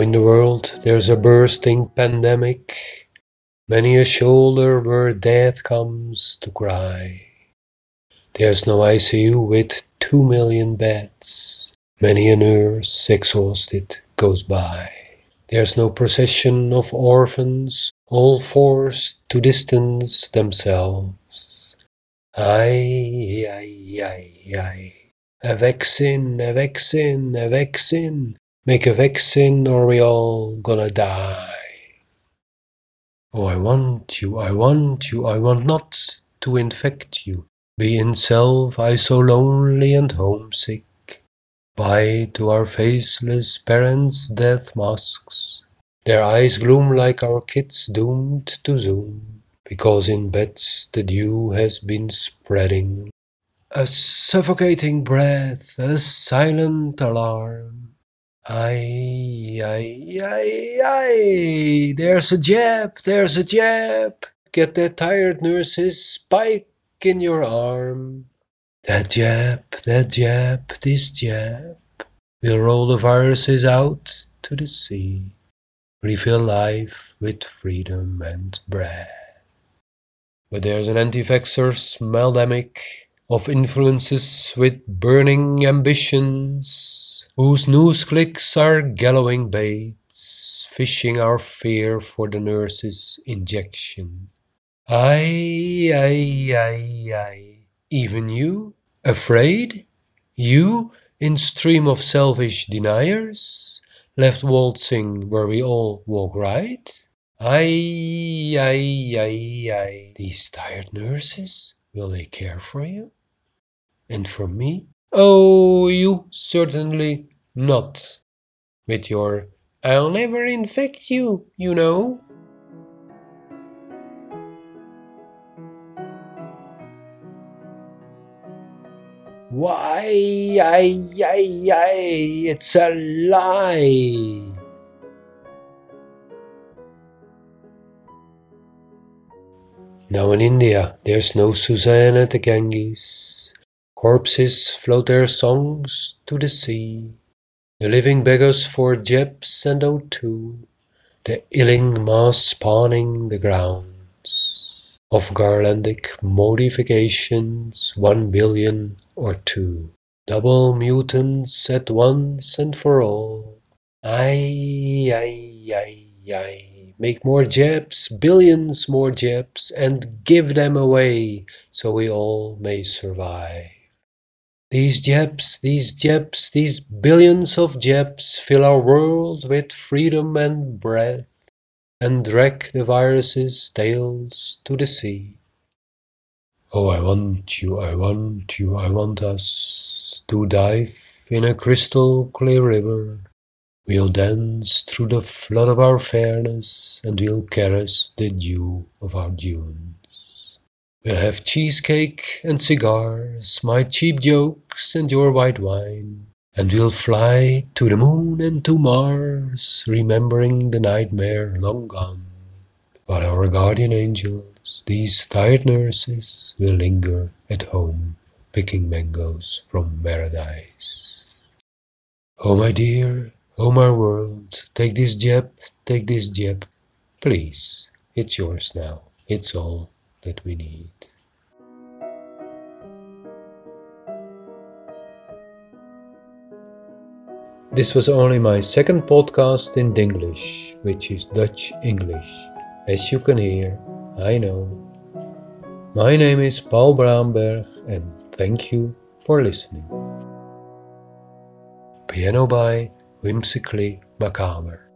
In the world there's a bursting pandemic, many a shoulder where death comes to cry. There's no ICU with two million beds, many a nurse exhausted goes by. There's no procession of orphans, all forced to distance themselves. Ay, ay, ay, ay. A vaccine, a vaccine, a vaccine. Make a vaccine or we all gonna die. Oh, I want you, I want you, I want not to infect you. Be in self-iso-lonely and homesick. Bye to our faceless parents' death masks. Their eyes gloom like our kids doomed to zoom, because in beds the dew has been spreading. A suffocating breath, a silent alarm. Ay, ay, ay, ay, there's a jab, there's a jab. Get that tired nurse's spike in your arm. That jab, that jab, this jab will roll the viruses out to the sea, refill life with freedom and breath. But there's an anti-vaxxer smeldemic of influences with burning ambitions, whose news clicks are gallowing baits, fishing our fear for the nurse's injection. Ay, ay, ay, ay, even you? Afraid? You, in stream of selfish deniers, left waltzing where we all walk right? Ay, ay, ay, ay, these tired nurses, will they care for you? And for me? Oh, you certainly not. With your I'll never infect you, you know. Why, ay, ay, ay, it's a lie. Now in India, there's no Susanna at the Ganges. Corpses float their songs to the sea. The living beggars for jebs and O2. The illing mass spawning the grounds of garlandic modifications, one billion or two. Double mutants at once and for all. Ay, ay, ay, ay. Make more jabs, billions more jabs, and give them away so we all may survive. These jabs, these jabs, these billions of jabs fill our world with freedom and breath and drag the virus's tails to the sea. Oh, I want you, I want you, I want us to dive in a crystal clear river. We'll dance through the flood of our fairness and we'll caress the dew of our dunes. We'll have cheesecake and cigars, my cheap jokes and your white wine, and we'll fly to the moon and to Mars, remembering the nightmare long gone, while our guardian angels, these tired nurses, will linger at home, picking mangoes from paradise. Oh, my dear, oh, my world, take this jab, take this jab, please. It's yours now. It's all that we need. This was only my second podcast in Dinglish, which is Dutch English. As you can hear, I know. My name is Paul Braamberg and thank you for listening. Piano by Whimsically Macabre.